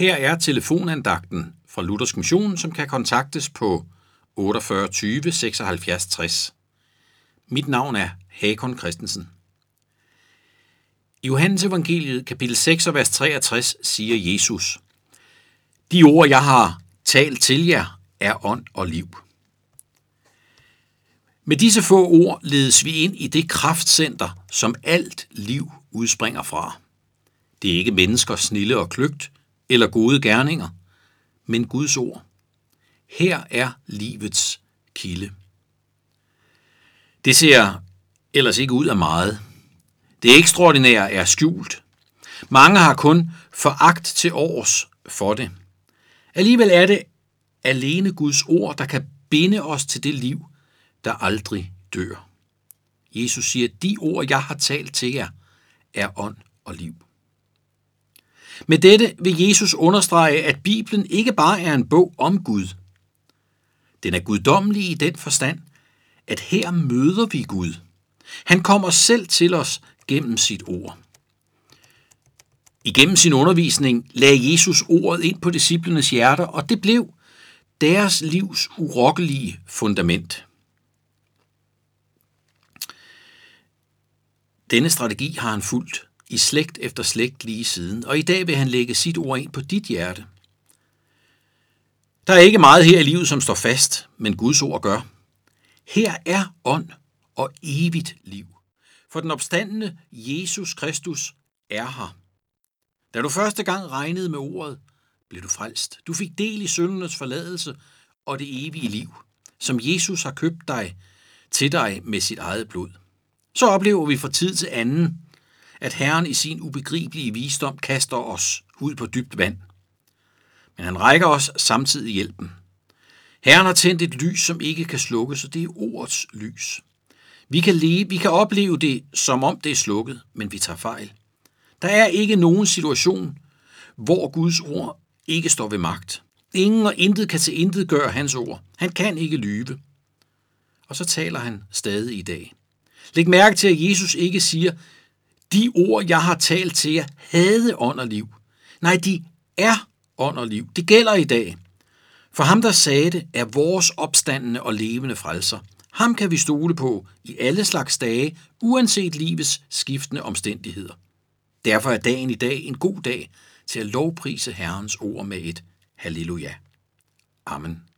Her er telefonandagten fra Luthers Mission, som kan kontaktes på 48 20 76 60. Mit navn er Hakon Christensen. I Johannes evangeliet kapitel 6 og vers 63 siger Jesus, De ord, jeg har talt til jer, er ånd og liv. Med disse få ord ledes vi ind i det kraftcenter, som alt liv udspringer fra. Det er ikke menneskers snille og kløgt eller gode gerninger, men Guds ord. Her er livets kilde. Det ser ellers ikke ud af meget. Det ekstraordinære er skjult. Mange har kun foragt til års for det. Alligevel er det alene Guds ord, der kan binde os til det liv, der aldrig dør. Jesus siger, de ord, jeg har talt til jer, er ånd og liv. Med dette vil Jesus understrege, at Bibelen ikke bare er en bog om Gud. Den er guddommelig i den forstand, at her møder vi Gud. Han kommer selv til os gennem sit ord. Igennem sin undervisning lagde Jesus ordet ind på disciplenes hjerter, og det blev deres livs urokkelige fundament. Denne strategi har han fulgt i slægt efter slægt lige siden, og i dag vil han lægge sit ord ind på dit hjerte. Der er ikke meget her i livet, som står fast, men Guds ord gør. Her er ånd og evigt liv. For den opstandende Jesus Kristus er her. Da du første gang regnede med ordet, blev du frelst. Du fik del i syndernes forladelse og det evige liv, som Jesus har købt dig til dig med sit eget blod. Så oplever vi fra tid til anden, at Herren i sin ubegribelige visdom kaster os ud på dybt vand. Men han rækker os samtidig hjælpen. Herren har tændt et lys, som ikke kan slukkes, og det er ordets lys. Vi kan, leve, vi kan opleve det, som om det er slukket, men vi tager fejl. Der er ikke nogen situation, hvor Guds ord ikke står ved magt. Ingen og intet kan til intet gøre hans ord. Han kan ikke lyve. Og så taler han stadig i dag. Læg mærke til, at Jesus ikke siger, de ord, jeg har talt til jer, havde ånd og liv. Nej, de er ånd og liv. Det gælder i dag. For ham, der sagde det, er vores opstandende og levende frelser. Ham kan vi stole på i alle slags dage, uanset livets skiftende omstændigheder. Derfor er dagen i dag en god dag til at lovprise Herrens ord med et halleluja. Amen.